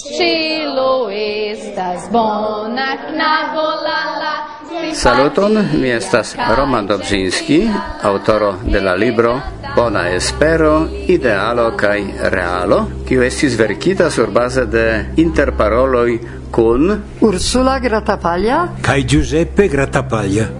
Cielo estas bona knabo la la Saluton, mi estas Roman Dobzinski, autoro de la libro Bona espero, idealo kaj realo, kiu estis verkita sur base de interparoloj kun Ursula Gratapaglia kaj Giuseppe Gratapaglia.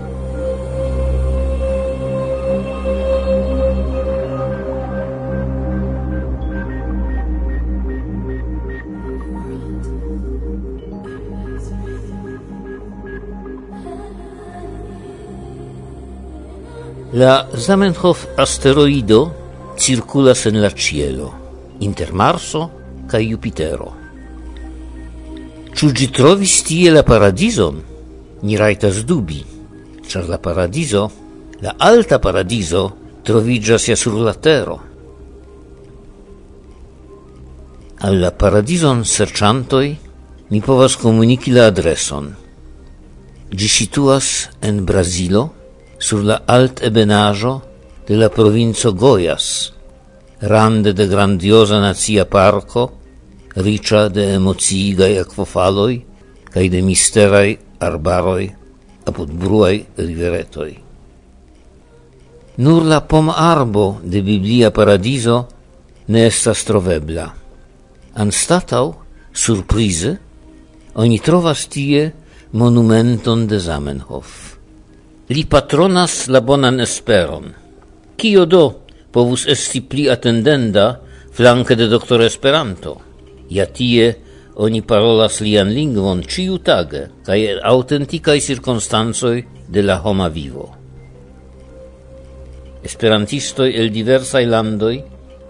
La Zamenhof asteroido circulas en la cielo inter Marso ca Jupitero. Ciu gi trovis tie la paradison? Ni raitas dubi, char la paradizo, la alta paradizo, trovigas ja sur la tero. Al la serciantoi mi povas komuniki la adreson. Gi situas en Brazilo, sur la alt ebenajo de la provinco Goias, rande de grandiosa nazia parco, ricia de emociigai aquafaloi, cae de misterai arbaroi apud bruai riveretoi. Nur la pom arbo de Biblia paradiso ne estas trovebla. Anstatau, surprize, oni trovas tie monumenton de Zamenhof. Li patronas la bonan esperon. Kio do povus esti pli atendenda flanke de doctor Esperanto? Ja tie oni parolas lian lingvon ciutage cae autenticae circonstancoj de la homa vivo. Esperantistoi el diversai landoi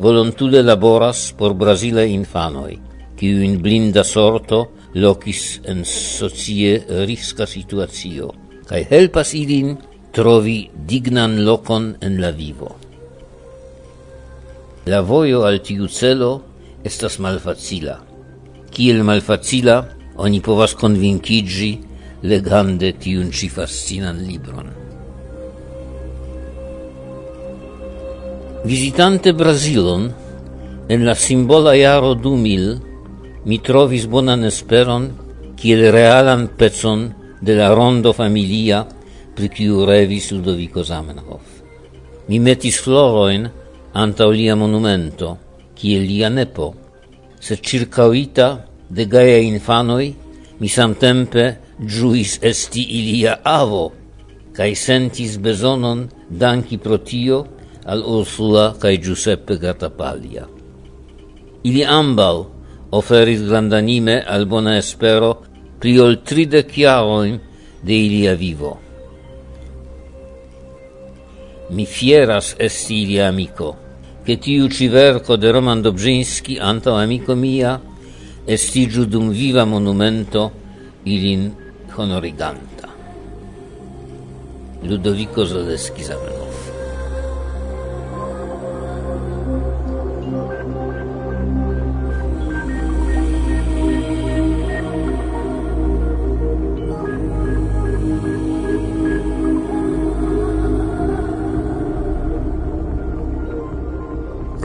volontule laboras por brazilaj infanoj, kiujn blinda sorto locis en socie riska situacio kai helpas ilin trovi dignan lokon en la vivo. La vojo al tiu celo estas malfacila. Kiel malfacila oni povas konvinkiĝi legande tiun ĉi fascinan libron. Visitante Brazilon en la simbola jaro 2000 mi trovis bonan esperon kiel realan pecon de la rondo familia pri kiu revis Ludovico Zamenhof. Mi metis floroin anta lia monumento, kie lia nepo, se circauita de gaia infanoi, mi samtempe giuis esti ilia avo, cae sentis besonon danki pro tio al Ursula cae Giuseppe Gattapaglia. Ili ambau oferis grandanime al bona espero pli ol tridec jaroin de ilia vivo. Mi fieras esti ilia amico, che tiu ci verco de Roman Dobrzynski, anto amico mia, estigiu dum viva monumento ilin honoriganta. Ludovico Zaleski Zabrano.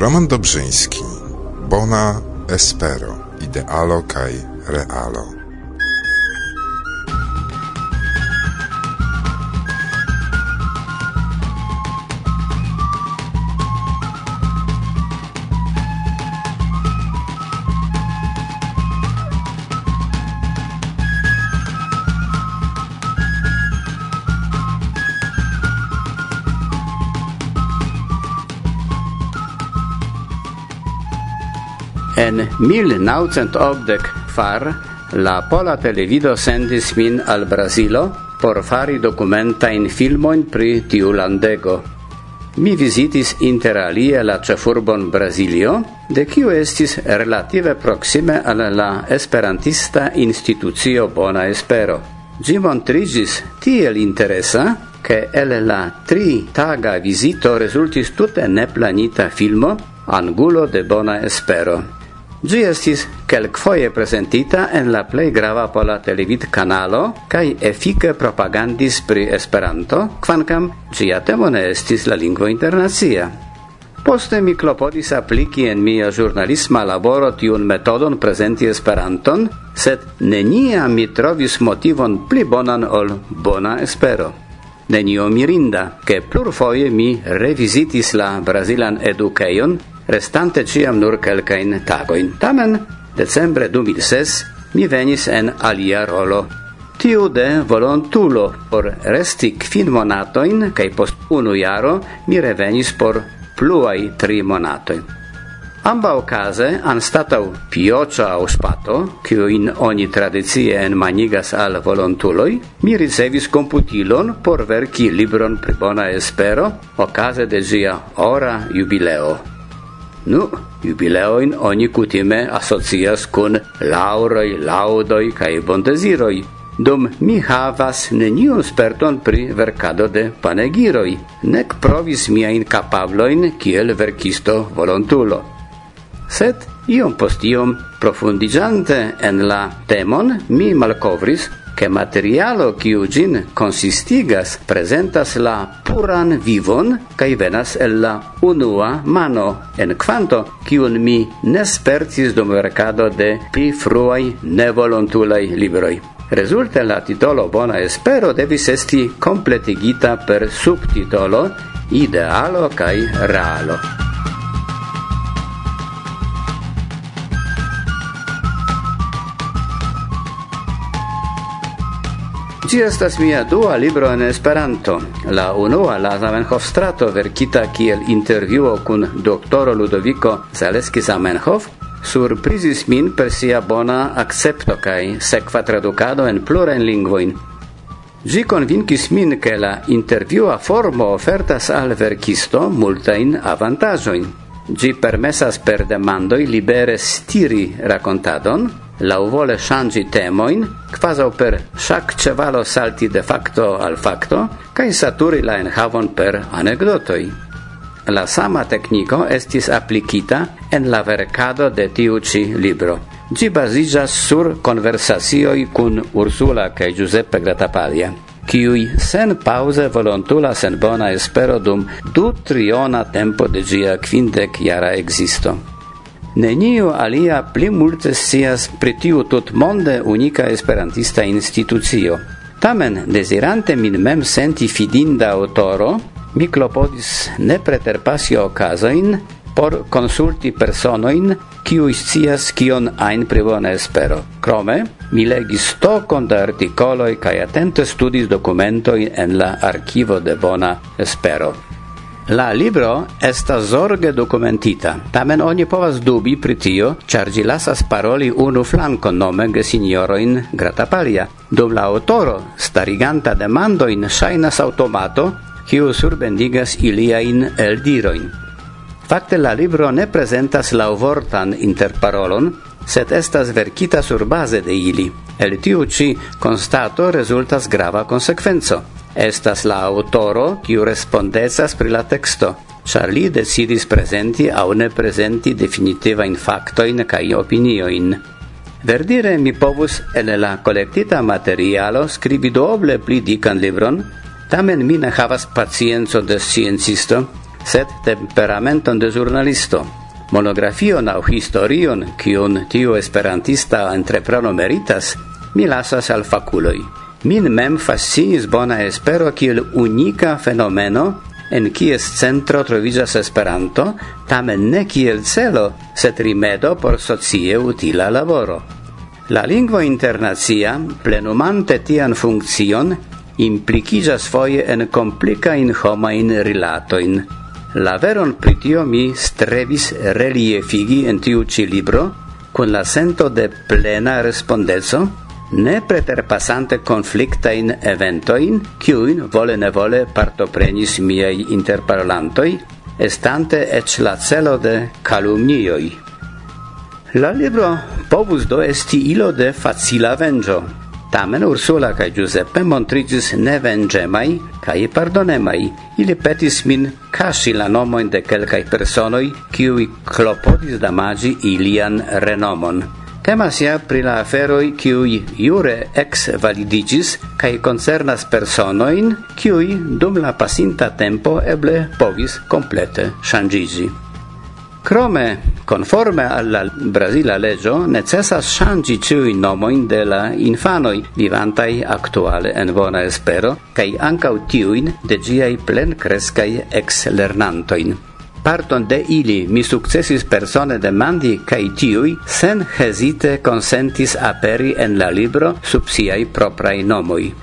Roman Dobrzyński Bona espero idealo kaj realo En 1980 far la pola televido sendis min al Brazilo por fari documentain filmoin pri tiu landego. Mi visitis interalie la cefurbon Brasilio, de kiu estis relative proxime al la esperantista institucio Bona Espero. Gi montrigis tiel interesa, che el la tri taga visito resultis tute neplanita filmo Angulo de Bona Espero. Gi estis kelkfoje presentita en la plej grava pola televid-kanalo kaj efike propagandis pri Esperanto, kvankam ĝia temo ne estis la lingvo internacia. Poste mi klopodis apliki en mia ĵurnalisma laboro tiun metodon prezenti Esperanton, sed neniam mi trovis motivon pli bonan ol bona espero. Nenio mirinda, ke plurfoje mi revizitis la brazilan edukejon, restante ciam nur quelcain tagoin. Tamen, decembre 2006, mi venis en alia rolo. Tiu de volontulo por resti kvin monatoin, cae post unu jaro mi revenis por pluai tri monatoin. Amba okaze, anstatau pioca au spato, in oni tradizie en manigas al volontuloi, mi ricevis computilon por verci libron pri bona espero, ocase de zia ora jubileo. Nu, jubileoin oni kutime asocias kun lauroi, laudoi kai bondeziroj, dum mi havas neniun sperton pri verkado de panegiroi, nek provis mia incapabloin kiel verkisto volontulo. Sed iom post iom profundigiante en la temon mi malkovris, che materialo kiu gin consistigas presentas la puran vivon kai venas el la unua mano en quanto kiun mi nespertis dum mercado de pli fruai nevolontulai libroi Rezulte la titolo Bona Espero devis esti completigita per subtitolo Idealo kai Realo. Ci estas mia dua libro en Esperanto. La unua, la Zamenhof strato, verkita kiel intervjuo kun doktoro Ludoviko Zaleski Zamenhof, surprizis min per sia bona accepto kaj sekva tradukado en plurajn lingvojn. Ĝi konvinkis min, ke la intervjua formo ofertas al verkisto multajn avantaĝojn. Ĝi permesas per demandoj libere stiri rakontadon, lauvole shangi temoin, quasau per shac cevalo salti de facto al facto, cae saturi la enhavon per anecdotoi. La sama tecnico estis applicita en la vercado de tiu ci libro. Gi basigas sur conversasioi cun Ursula cae Giuseppe Gratapalia kiui sen pause volontulas en bona espero dum du triona tempo de gia quindec jara existo. Neniu alia pli multe scias pri tiu tutmonde unika esperantista institucio. Tamen, desirante min mem senti fidinda autoro, mi klopodis ne preterpasi okazojn por consulti personoin kiu scias kion ein privone espero. Krome, mi legis tokon da articoloi kaj atente studis documentoi en la arkivo de bona espero. La libro esta zorge documentita, tamen oni povas dubi pri tio, ĉar ĝi lasas paroli unu flankon nome gesinjorojn Gratapalia. Dum la aŭtoro, stariganta demandojn, ŝajnas aŭtomato, kiu surbendigas iliajn eldirojn. Fakte la libro ne prezentas laŭvortan interparolon, sed estas verkita surbaze de ili. El tiu ci constato resultas grava consequenzo. Estas la autoro kiu respondecas pri la texto, ĉar li decidis prezenti aŭ ne prezenti definitivajn faktojn kaj opiniojn. Verdire mi povus en la kolektita materialo skribi doble pli dikan libron, tamen mi ne havas paciencon de sciencisto, sed temperamenton de ĵurnalisto monografion au historion, kiun tiu esperantista entrepreno meritas, mi lasas al faculoi. Min mem fascinis bona espero kiel unika fenomeno en kies centro troviĝas Esperanto, tamen ne kiel celo, sed rimedo por socie utila laboro. La lingvo internacia, plenumante tian funkcion, implicijas foie en complica in homa in rilatoin, La veron pritio mi strebis reliefigi en tiu ci libro con la sento de plena respondeco, ne preterpassante conflicta in eventoin, kiujn vole nevole partoprenis miei interparlantoi, estante ec la celo de calumnioi. La libro povus do esti ilo de facila vengio, Tamen Ursula kaj Giuseppe montriĝis nevenĝemaj kaj pardonemaj. Ili petis min kaŝi la nomojn de kelkaj personoj, kiuj klopodis damaĝi ilian renomon. Temas ja pri la aferoj, kiuj jure ex validigis kaj koncernas personojn, kiuj dum la pasinta tempo eble povis komplete ŝanĝiĝi. Crome, conforme alla Brasila legio, necessas changi ciui nomoin de la infanoi vivantai actuale en bona espero, cae ancau tiuin de giai plen crescai ex-lernantoin. Parton de ili mi successis persone demandi cae tiui sen hesite consentis aperi en la libro sub siai proprai nomoi.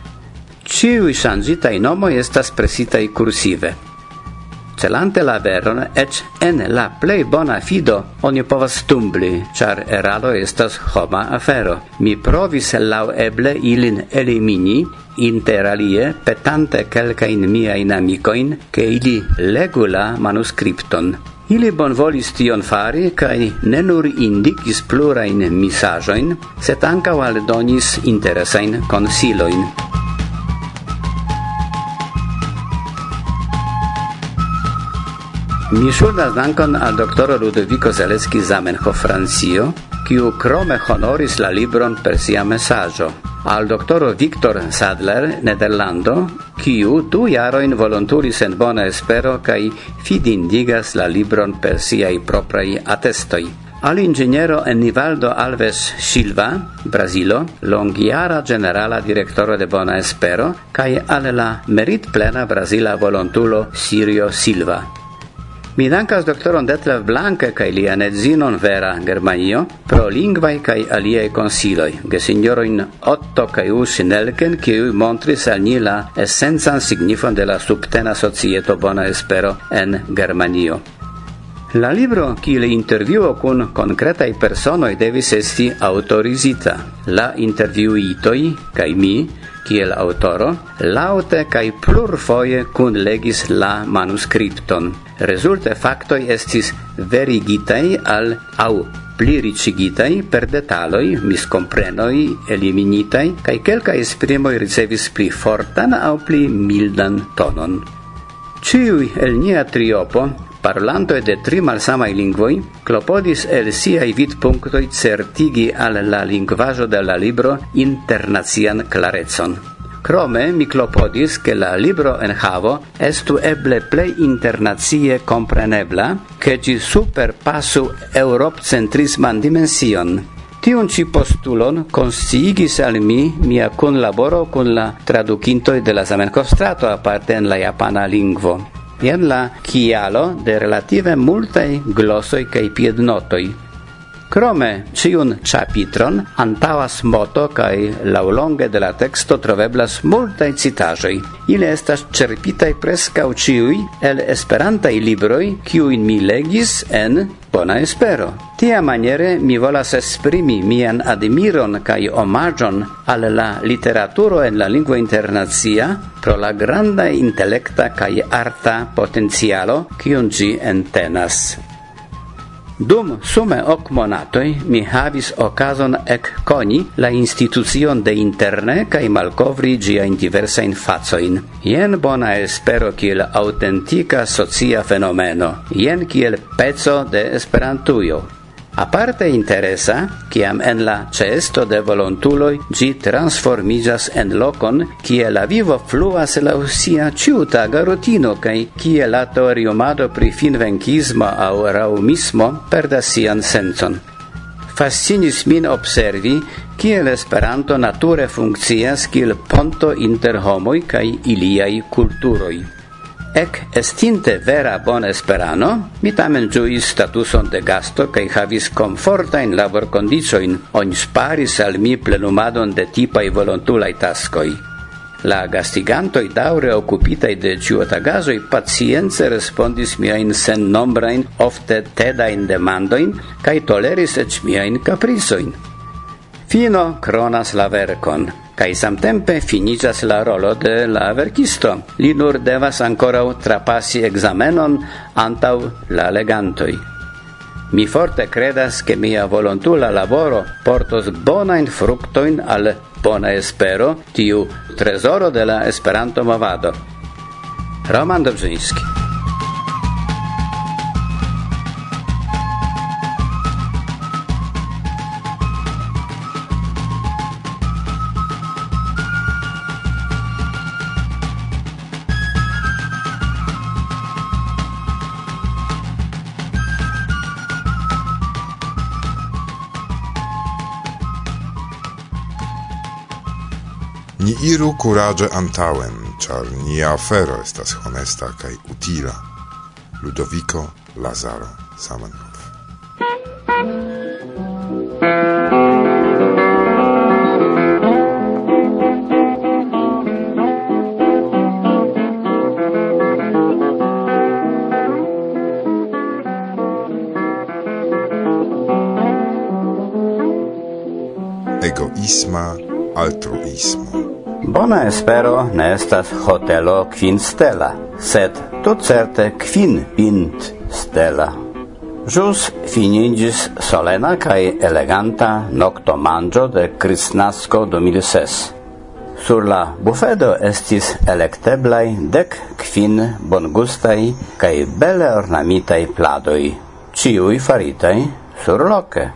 Ciui shangitai nomoi estas presitai cursive. Celante la veron, ec en la plei bona fido, oni povas tumbli, char eralo estas homa afero. Mi provis lau eble ilin elimini, interalie petante quelcain miain amicoin, che ili legu la manuscripton. Ili bonvolis tion fari, cae ne nur indicis plurain misajoin, set ancao aldonis interesain consiloin. Mi ŝuldas dankon al doktoro Ludoviko Zaleski Zamenhof Francio, kiu krome honoris la libron per sia mesaĝo. Al doktoro Viktor Sadler, Nederlando, kiu du jarojn volonturis en bona espero kaj fidindigas la libron per siaj propraj atestoj. Al ingeniero Enivaldo Alves Silva, Brasilo, longiara generala direttore de Bona Espero, cae al la merit plena Brasila volontulo Sirio Silva. Mi dankas doktoron Detlev Blanke kaj lian edzinon Vera Germanio pro lingvaj kaj aliaj konsiloj, gesinjorojn Otto kaj Usi Nelken, kiuj montris al ni la esencan signifon de la subtena societo Bona Espero en Germanio. La libro qui le intervjuo kun konkretaj personoj devis esti autorizita. La intervjuitoj kai mi kiel autoro, laute kaj plurfoje kun legis la manuskripton. Rezulte faktoj estis verigitaj al au pliricigitai per detaloi, miscomprenoi, eliminitai, cae kelka esprimoi ricevis pli fortan au pli mildan tonon. Ciui el nia triopo parlanto de tri malsamaj lingvoi klopodis el siaj vidpunktoj certigi al la lingvaĵo de la libro internacian klarecon. Krome mi klopodis, ke la libro enhavo estu eble plej internacie komprenebla, ke ĝi superpasu eŭropcentrisman dimension. Tiun ci postulon consigis al mi mia conlaboro con la traducintoi de la Zamenhof strato aparte en la japana lingvo jen la kialo de relative multaj glosoj kaj piednotoj. Krome ciun chapitron antavas moto kai laulonge de la texto troveblas multaj citajoj. Ili estas cerpitaj preskaŭ ciuj el esperantaj libroj kiujn mi legis en Bona espero. Tia maniere mi volas esprimi mian admiron kaj omagion al la literaturo en la lingua internazia pro la granda intelekta kaj arta potencialo kiun ĝi entenas. Dum sume ok monatoi mi havis okazon ekkoni la institucion de interne kaj in diversa in fazoin. Jen bona espero kiel autentika socia fenomeno. Jen kiel peco de Esperantujo. Aparte interesa, kiam en la cesto de volontuloi gi transformigas en locon, kie la vivo fluas la usia ciutaga rutino, kai kie la teoriumado pri finvenkismo au raumismo perdas sian senson. Fascinis min observi, kiel Esperanto nature funkcias kiel ponto inter homoj kaj iliaj kulturoj. Ec estinte vera bon esperano, mi tamen giuis statuson de gasto cae havis confortain labor condicioin, on sparis al mi plenumadon de tipai volontulai tascoi. La gastigantoi daure occupitai de ciuotagasoi pacienze respondis miain sen nombrain, ofte tedain demandoin, cae toleris ec miain caprisoin. Fino cronas la vercon, cae samtempe finigas la rolo de la verkisto. Li nur devas ancora trapasi examenon antau la legantoi. Mi forte credas che mia volontula laboro portos bonain fructoin al bona espero, tiu tresoro de la Esperanto movado. Roman Dobrzyński iru courage antauen, char nia afero estas honesta kai utila. Ludovico Lazaro Samenhof. Egoisma altruismo. Bona espero ne estas hotelo quin stela, sed tot certe quin pint stela. Jus finigis solena cae eleganta nocto mangio de Cristnasco 2006. Sur la bufedo estis electeblai dec quin bongustai cae bele ornamitai pladoi, ciui faritai sur loce.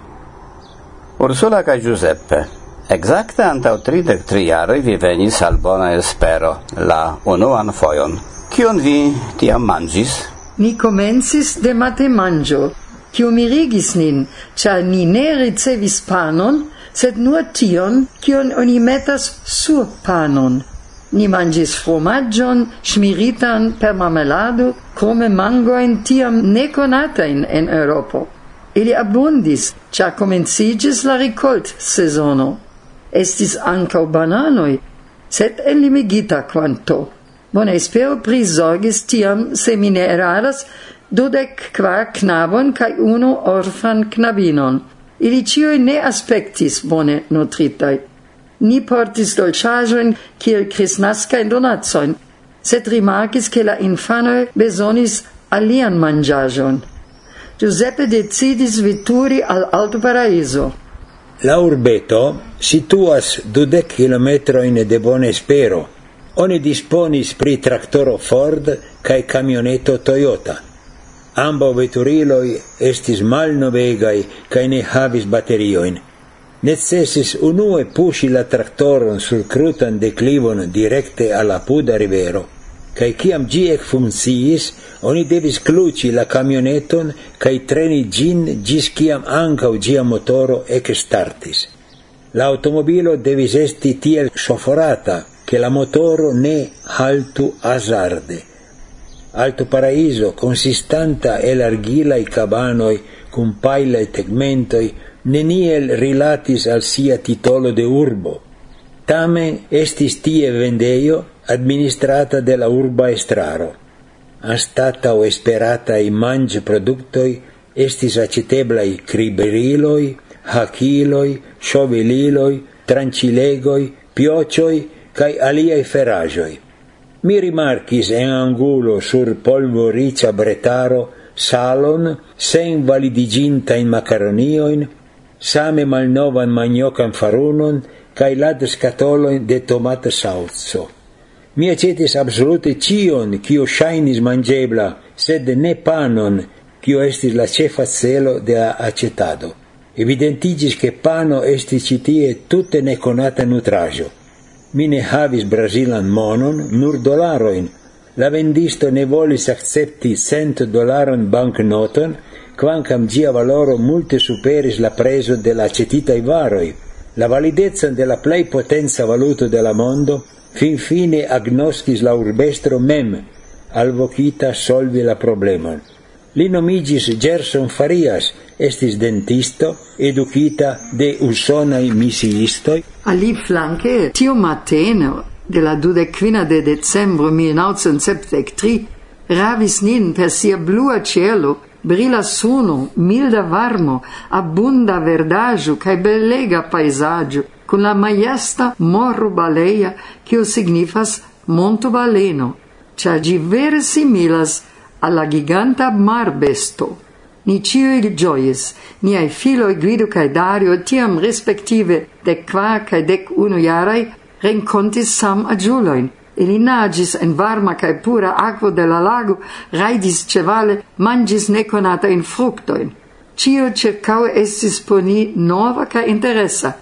Ursula ca Giuseppe Exacte antau tridec tri jaroi vi venis al bona espero, la unuan foion. Cion vi tiam mangis? Ni comensis de mate mangio, kiu mirigis nin, cia ni ne ricevis panon, sed nur tion, cion oni metas sur panon. Ni mangis fromagion, smiritan per marmelado, come mangoin tiam neconatain en Europo. Ili abundis, cia comencigis la ricolt sezono estis ancau bananoi, sed enlimigita quanto. Bona espero prisorgis tiam, se mi ne eraras, dudec quar knabon cae unu orfan knabinon. Ili cioi ne aspektis bone nutritai. Ni portis dolĉaĵojn kiel kristnaskajn donatsoin, sed rimarcis che la infanoi besonis alian manĝaĵon. Giuseppe decidis vituri al Alto Paraiso. La urbeto situas dudec kilometroin de Bonespero. Oni disponis pri traktoro Ford kaj camioneto Toyota. Ambo veturiloi estis malnovegai kaj ne havis baterioin. Necessis unue pusi la traktoron sur krutan declivon directe al puda rivero kaj kiam ek ekfunkciis, oni devis cluci la camioneton kaj treni gin gis kiam ankaŭ gia motoro ekstartis. La automobilo devis esti tiel soforata che la motoro ne haltu azarde. Alto paraiso, consistanta el i cabanoi, cum pailai tegmentoi, neniel rilatis al sia titolo de urbo. Tamen estis tie vendeio, administrata de la urba estraro. Anstata o esperata i mange productoi estis i criberiloi, hakiloi, shovililoi, trancilegoi, piocioi, cae aliai ferajoi. Mi rimarcis en angulo sur polvoricia bretaro salon sen validiginta in macaronioin, same malnovan maniocan farunon cae lad scatoloin de tomata sauzzo. Mi acetis absolute cion, cio shainis mangebla, sed ne panon, cio estis la cefa celo de la acetado. Evidentigis che pano estis citie tutte neconata nutrajo. Mi ne havis brasilan monon, nur dolaroin. La vendisto ne volis accepti cent dolaron banknoton, quancam gia valoro multe superis la preso de la cetitai varoi. La validezza della plei potenza valuto della mondo fin fine agnoskis la urbestro mem alvocita solvi la problemon. Li nomigis Gerson Farias, estis dentisto, educita de usonai misiistoi. Ali flanque, tio mateno de la dudecquina de decembro 1973 ravis nin per sia blua cielo brila suno, milda varmo, abunda verdaggio cae bellega paesaggio con la maiesta morro baleia, quio signifas monto baleno, cia gi vere similas alla giganta marbesto. Ni ciui gioies, niai filoi Guido cae Dario tiam respective dec qua cae dec uno iarai rencontis sam agiuloin. Ili nagis en varma cae pura aquo de la lago, raidis cevale, mangis neconata in fructoin. Cio cercau estis poni nova cae interessa,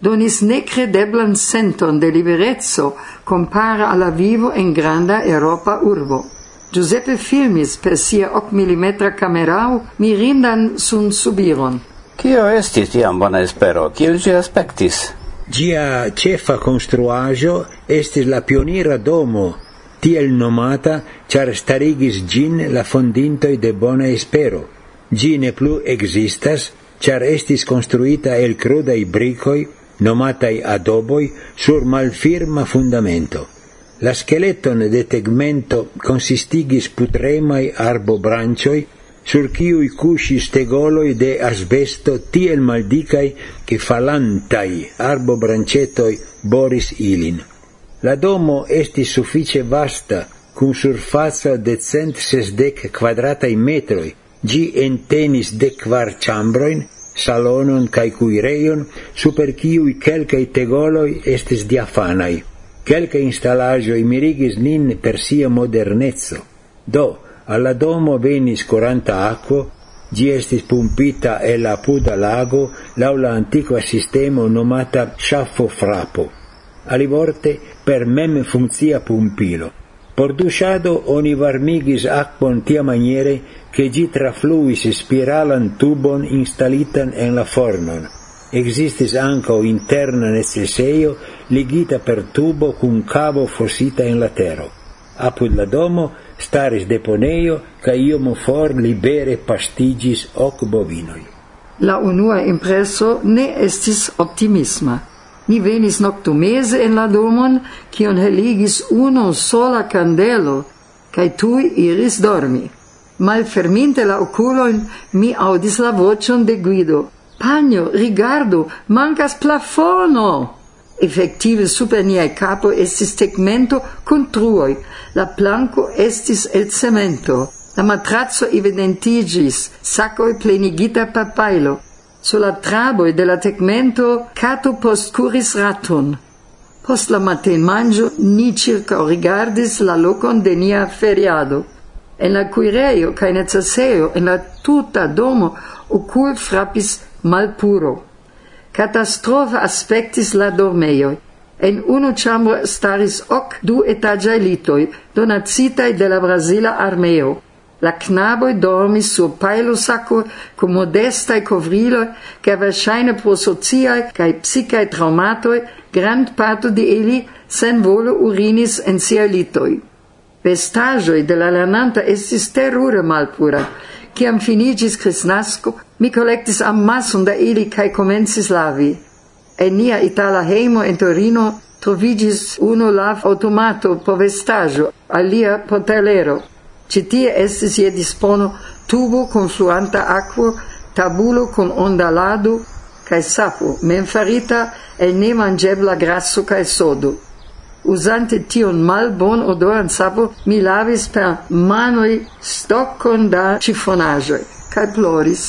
donis necredeblan senton de liberezzo compara alla vivo en granda Europa urbo. Giuseppe filmis per sia 8 mm camerao mirindan sun subiron. Cio estis tiam bona espero? Kiel ci aspektis? Gia cefa construajo estis la pionira domo, tiel nomata, char starigis gin la fondintoi de bona espero. Gi ne plu existas, char estis construita el crudai bricoi nomatai adoboi, sur malfirma fundamento. La skeleton de tegmento consistigis putremai arbobrancioi, sur ciui cuscis tegoloi de asbesto tiel maldicai che falantai arbobrancetoi boris ilin. La domo esti suffice vasta, cum surfaza de cent sesdec quadratai metroi, gi entenis de quar chambroin, salonon cae cuireion, super ciui quelcae tegoloi estis diafanai. Quelcae instalagioi mirigis nin per sia modernezzo. Do, alla domo venis coranta aquo, gi estis pumpita e la puda lago laula antiqua sistema nomata sciaffo frapo. Alivorte per mem funzia pumpilo Por dusado oni varmigis akvon tia maniere che gi trafluis spiralan tubon instalitan en la fornon. Existis anca interna neceseio ligita per tubo cun cavo fosita en la tero. Apud la domo staris deponeio ca iom for libere pastigis hoc bovinoi. La unua impreso ne estis optimisma. Ni venis noctumese en la domon, cion heligis uno sola candelo, cae tui iris dormi. Malferminte la oculoin, mi audis la vocion de Guido. Pagno, rigardo, mancas plafono! Effective super niai capo estis tegmento con truoi. La planco estis el cemento. La matrazzo evidentigis, sacoi plenigita papailo. Sur la traboi de la tegmento cato postcuris raton. Post la maten mangio ni circa rigardis la locon de nia feriado. En la cuireio cae necesseo en la tuta domo ocul frappis malpuro. Catastrofa aspectis la dormeioi. En uno chambro staris hoc du etagiae litoi, donacitai de la Brasila armeo. La knaboj dormis sur pajlosako cum modestae covriloi, ca verŝajne pro sociae cae psicae traumatoi grand parto di eli sen senvole urinis en sia litoi. Vestagioi de la lernanta estis terure malpura. Ciam finigis crisnasco, mi collectis amason da ili cae comensis lavi. En nia itala heimo in Torino trovigis uno lav automato po vestaĵo, alia po telero. Citie estis je dispono tubo con fluanta aquo, tabulo kun ondalado cae sapo, memfarita el nemanĝebla grasso cae sodo. Usante tion malbon odoran sapo, mi lavis per manoi stoccon da ĉifonaĵoj cae ploris.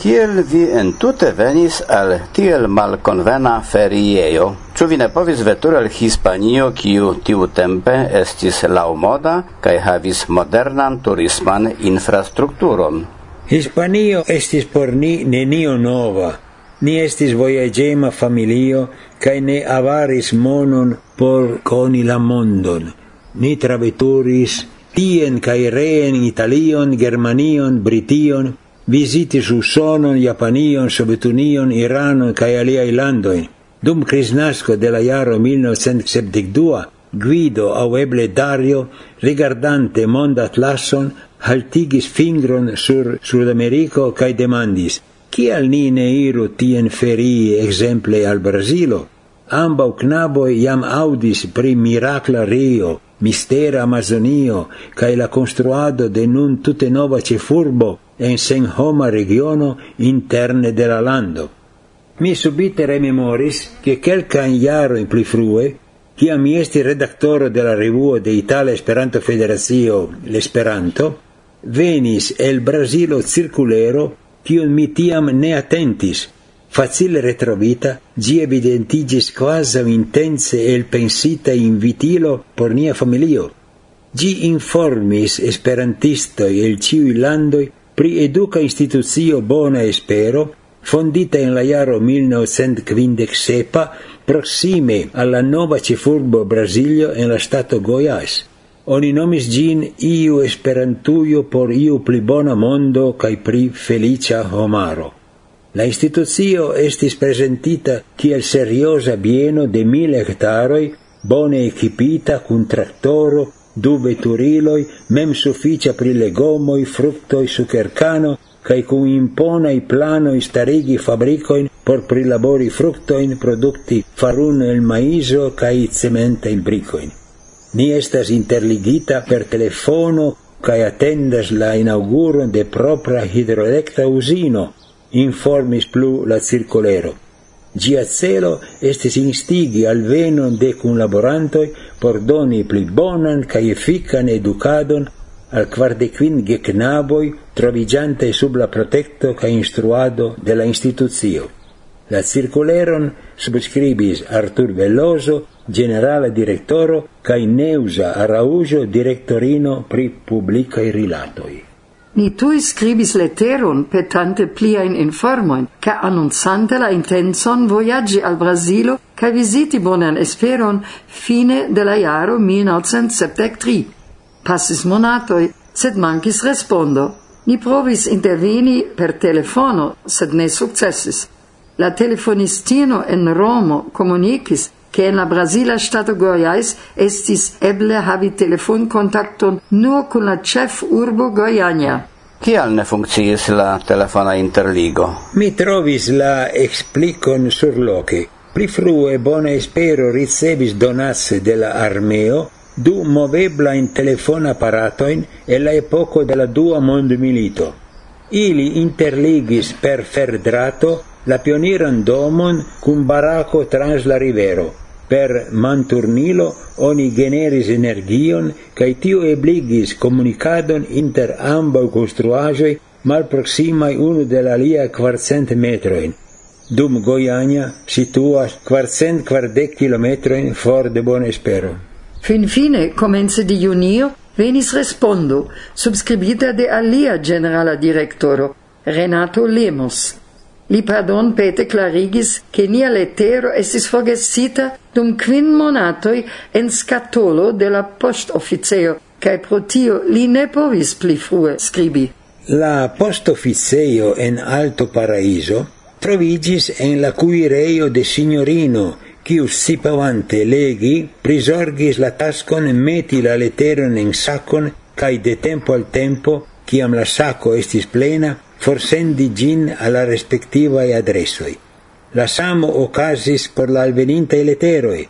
Kiel vi entute venis al tiel malconvena feriejo? Ĉu vi ne povis veturi al Hispanio, kiu tiutempe estis laumoda kaj havis modernan turisman infrastrukturon? Hispanio estis por ni nenio nova. Ni estis voyagema familio, cae ne avaris monon por coni la mondon. Ni traveturis tien cae reen Italion, Germanion, Brition, visitis Usonon, Japanion, Sovetunion, Iranon cae aliai landoin. Dum crisnasco de la jaro 1972, Guido au eble Dario, rigardante mondatlason, haltigis fingron sur Sudameriko cae demandis: Cial ni ne iru tien ferie, exemple al Brasilo? Ambau knaboi jam audis pri miracla Rio, mistera Amazonio cae la construado de nun tute nova cefurbo, en senhoma regiono interne de la lando. Mi subite rememoris che quelcan jaroin pli frue, chia mi esti redaktoro de la revuo de Italia Esperanto Federazio L'Esperanto, venis el Brasilo circulero cion mi tiam ne attentis, facile retrovita, gi evidentigis quasi intense el pensita invitilo por nia familio. Gi informis esperantisto el ciui landoi pri educa institucio Bona Espero, fondita in la jaro 1957 proxime alla nova cifurbo Brasilio en la stato Goiás. Oni nomis gin iu esperantuio por iu pli bona mondo cae pri felicia homaro. La institucio estis presentita kiel seriosa bieno de mil hectaroi, bone equipita cun tractoro, du veturiloi, mem sufficia pri legomoi, fructoi, sucercano, cae cum imponai planoi starigi fabricoin por prilabori fructoin, producti farun el maiso cae cementain bricoin. Ni estas interligita per telefono cae attendas la inauguron de propra hidroelecta usino, informis plu la circolero. Gia celo estis instigi al venon de cunlaborantoj por doni pli bonan ca efikan educadon al quardequin geknaboj trovigiante sub la protecto ca instruado de la instituzio. La circuleron subscribis Artur Veloso, generale direktoro, ca Neusa Araujo, directorino pri publicae rilatoi. Ni tui scribis leteron petante pliain informoin, ca annunzante la intenzon voyagi al Brasilo ca visiti bonan esperon fine de la jaro 1973. Passis monatoi, sed mancis respondo. Ni provis interveni per telefono, sed ne successis. La telefonistino en Romo comunicis che in la Brasila Stato Goiás estis eble havi telefonkontakton nur con la chef urbo Goiania. Kial ne funkciis la telefona interligo? Mi trovis la explicon surloke. Pli frue bone espero ricevis donasse de la armeo du movebla in telefona apparatoin e la epoco della dua mond milito. Ili interligis per ferdrato la pioniran domon cum baraco trans la rivero. Per manturnilo oni generis energion, cae tio ebligis comunicadon inter ambau construajoi malproximai unu de la lia quarcent metroin. Dum Goiania situas quarcent quardec kilometroin for de bon Espero. Fin fine, comence di junio, venis respondo, subscribita de alia generala directoro, Renato Lemos, Li pardon pete clarigis che nia letero estis forgesita dum quin monatoi en scatolo de la postoficejo, cae pro tio li ne povis pli frue scribi. La postoficejo en Alto Paraiso trovigis en la cuireio de signorino, quiu sipavante legi prisorgis la tascon meti la letteron en sacon cae de tempo al tempo, ciam la sacco estis plena, forsendi gin alla respectivae adressoi. La samo ocasis por la alvenintae leteroi,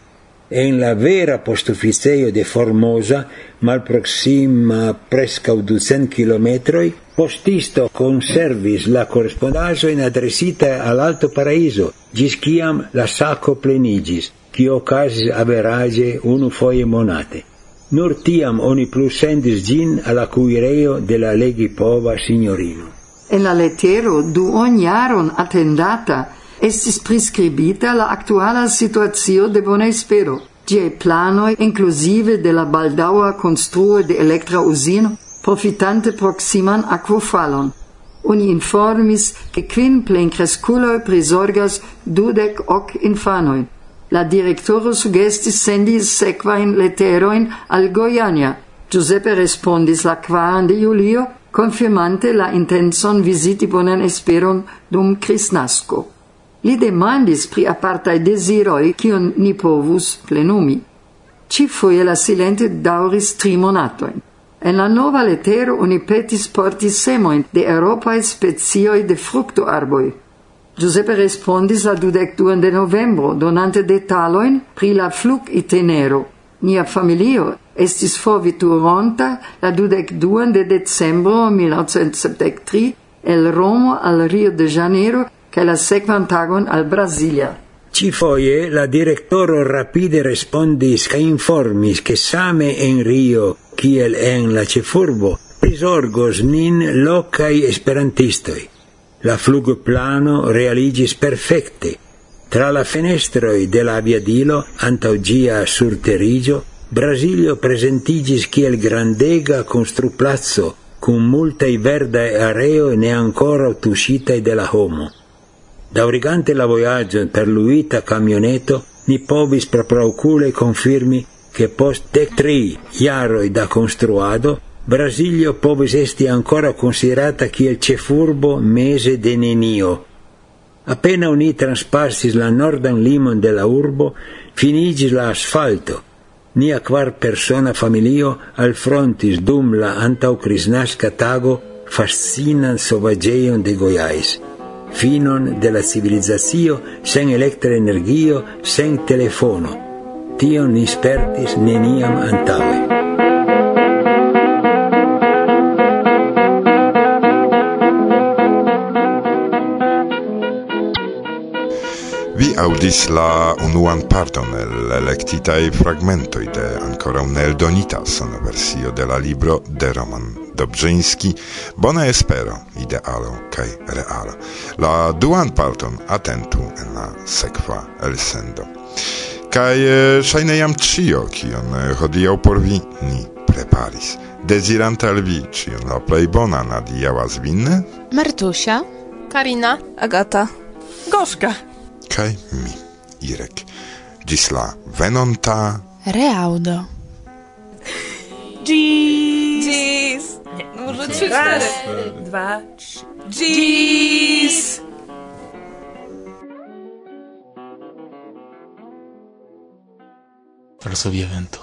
e in la vera postufficeio de Formosa, malproxima prescau ducent kilometroi, postisto conservis la correspondajo in adresita all'Alto Paraiso, gis ciam la sacco plenigis, qui ocasis average unu foie monate. Nur tiam oni plus sendis gin alla cuireo della legipova signorino. En la letero duon jaron attendata estis prescribita la actuala situazio de bona espero. Giai planoi, inclusive de la baldaua construo de Electra Usino, profitante proximan aquofalon. Uni informis che quin plencresculoi prisorgas dudec hoc infanoin. La directoro sugestis sendis sequain leteroin al Goiania. Giuseppe respondis la quaran de Julio confirmante la intenson visiti bonan esperon dum Christnasco. Li demandis pri apartaj desiroi cion ni povus plenumi. Cifoje la silente dauris tri monatoin. En la nova letero uni petis porti semoin de Europae spezioi de fructo arboi. Giuseppe respondis la 22 de novembro, donante detaloin pri la flug itenero. Nia familio estis forveturonta la 22 de decembro 1973 el Romo al Rio de Janeiro kaj la sequan tagon al Brasilia. Ci foie la directoro rapide respondis ca informis che same en Rio, kiel en la cefurbo, prisorgos nin locai esperantistoi. La flugplano realigis perfecte. Tra la fenestroi de la aviadilo, antaugia surterigio, Brasilio presentigis kiel grandega construplazzo, cum multai verdae areo ne ancora tuscitai de la homo. Daurigante la voyaggio per l'uita camioneto, ni povis pro procule confirmi che post dec tri iaroi da construado, Brasilio povis esti ancora considerata kiel cefurbo mese de nenio. Appena oni transpassis la nordan limon de la urbo, finigis la asfalto. Nia kvar persona familio alfrontis dum la antau crisnasca tago fascinan sovageion de Goiais, finon de la civilizazio sen electra energio, sen telefono. Tion ni spertis neniam antaue. audis la unuan parton el elektitaj fragmentoi de ancora un eldonita sono versio de la libro de Roman Dobrzyński Bona espero, idealo kaj realo. La duan parton atentu en la sekva elsendo. Kaj ŝajne jam cio, kion hodiaŭ por vi ni preparis. Deziranta al vi cion la plej bona adiaŭas vin? Martusia, Karina, Agata, Gorzka kai mi, Irek. Ĝis la venonta... reaudo Ĝis! Ĝis! Może trzy, cztery. Dwa, trzy. Ĝis! Rozumiem vento.